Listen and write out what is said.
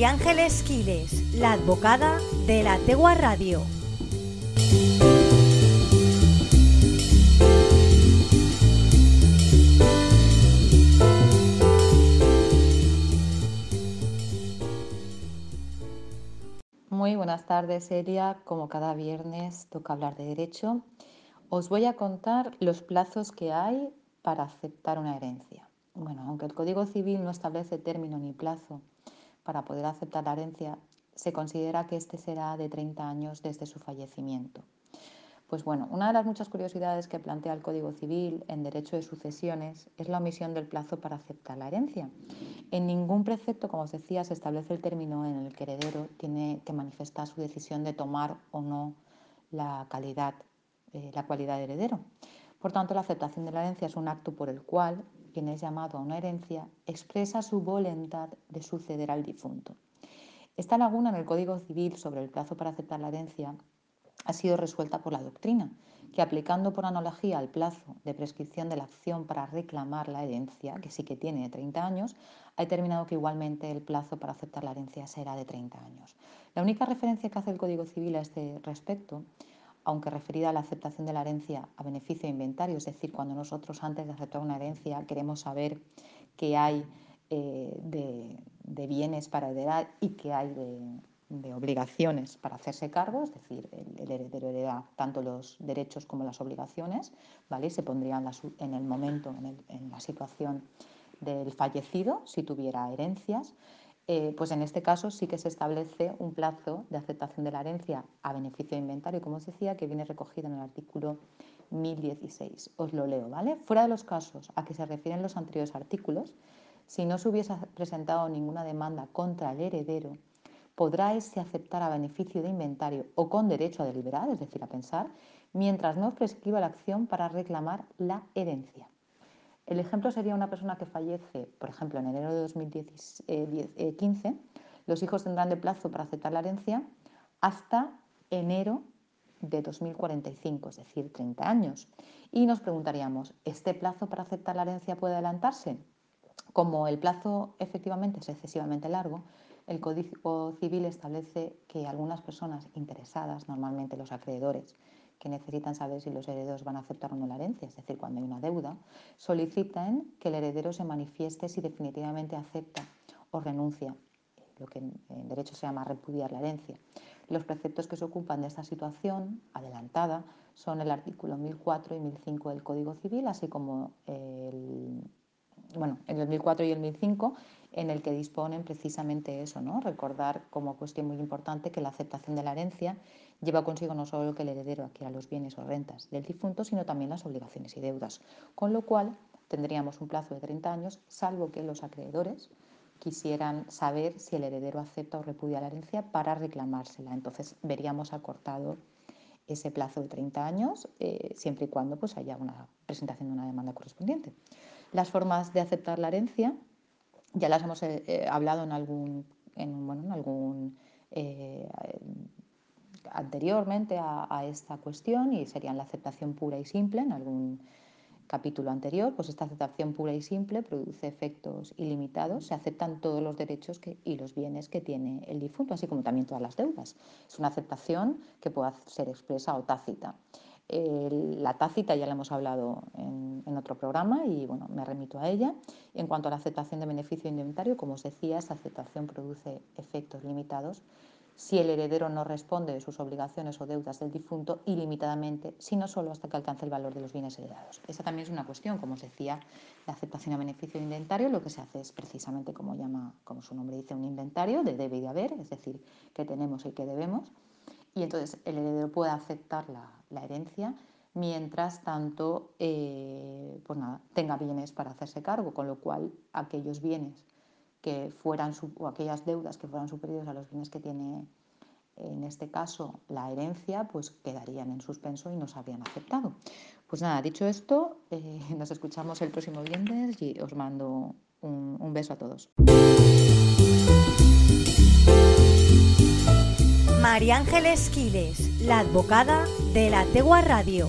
María Ángeles Quiles, la advocada de la Tegua Radio. Muy buenas tardes, Elia. Como cada viernes toca hablar de derecho. Os voy a contar los plazos que hay para aceptar una herencia. Bueno, aunque el Código Civil no establece término ni plazo para poder aceptar la herencia, se considera que este será de 30 años desde su fallecimiento. Pues bueno, una de las muchas curiosidades que plantea el Código Civil en derecho de sucesiones es la omisión del plazo para aceptar la herencia. En ningún precepto, como os decía, se establece el término en el que heredero tiene que manifestar su decisión de tomar o no la calidad, eh, la cualidad de heredero. Por tanto, la aceptación de la herencia es un acto por el cual quien es llamado a una herencia expresa su voluntad de suceder al difunto. Esta laguna en el Código Civil sobre el plazo para aceptar la herencia ha sido resuelta por la doctrina, que aplicando por analogía el plazo de prescripción de la acción para reclamar la herencia, que sí que tiene 30 años, ha determinado que igualmente el plazo para aceptar la herencia será de 30 años. La única referencia que hace el Código Civil a este respecto aunque referida a la aceptación de la herencia a beneficio de inventario, es decir, cuando nosotros antes de aceptar una herencia queremos saber qué hay eh, de, bienes para heredar y qué hay de, obligaciones para hacerse cargo, es decir, el, heredero hereda tanto los derechos como las obligaciones, ¿vale? se pondrían en el momento, en la situación del fallecido, si tuviera herencias. Eh, pues en este caso sí que se establece un plazo de aceptación de la herencia a beneficio de inventario, como os decía, que viene recogido en el artículo 1016. Os lo leo, ¿vale? Fuera de los casos a que se refieren los anteriores artículos, si no se hubiese presentado ninguna demanda contra el heredero, podrá éste aceptar a beneficio de inventario o con derecho a deliberar, es decir, a pensar, mientras no prescriba la acción para reclamar la herencia. El ejemplo sería una persona que fallece, por ejemplo, en enero de 2015, eh, los hijos tendrán de plazo para aceptar la herencia hasta enero de 2045, es decir, 30 años. Y nos preguntaríamos, ¿este plazo para aceptar la herencia puede adelantarse? Como el plazo efectivamente es excesivamente largo, el Código Civil establece que algunas personas interesadas, normalmente los acreedores, que necesitan saber si los herederos van a aceptar o no la herencia, es decir, cuando hay una deuda, solicitan que el heredero se manifieste si definitivamente acepta o renuncia, lo que en derecho se llama repudiar la herencia. Los preceptos que se ocupan de esta situación adelantada son el artículo 1004 y 1005 del Código Civil, así como el, bueno, el 2004 y el 1005 en el que disponen precisamente eso, ¿no? recordar como cuestión muy importante que la aceptación de la herencia lleva consigo no solo que el heredero adquiera los bienes o rentas del difunto, sino también las obligaciones y deudas, con lo cual tendríamos un plazo de 30 años, salvo que los acreedores quisieran saber si el heredero acepta o repudia la herencia para reclamársela. Entonces veríamos acortado ese plazo de 30 años, eh, siempre y cuando pues, haya una presentación de una demanda correspondiente. Las formas de aceptar la herencia ya las hemos eh, eh, hablado en algún, bueno, en algún anteriormente a, esta cuestión y serían la aceptación pura y simple en algún capítulo anterior, pues esta aceptación pura y simple produce efectos ilimitados, se aceptan todos los derechos y los bienes que tiene el difunto, así como también todas las deudas. Es una aceptación que puede ser expresa o tácita. La tácita ya la hemos hablado en, otro programa y bueno, me remito a ella. En cuanto a la aceptación de beneficio de inventario, como os decía, esta aceptación produce efectos limitados si el heredero no responde de sus obligaciones o deudas del difunto ilimitadamente, sino solo hasta que alcance el valor de los bienes heredados. Esa también es una cuestión, como os decía, la aceptación a beneficio de inventario, lo que se hace es precisamente como llama, como su nombre dice, un inventario de debe y de haber, es decir, que tenemos y que debemos, y entonces el heredero puede aceptar la, herencia mientras tanto eh, pues nada, tenga bienes para hacerse cargo, con lo cual aquellos bienes que fueran o aquellas deudas que fueran superiores a los bienes que tiene en este caso la herencia, pues quedarían en suspenso y no se habrían aceptado. Pues nada, dicho esto, eh, nos escuchamos el próximo viernes y os mando un, un beso a todos. María Ángeles Quiles, la advocada de la Tegua Radio.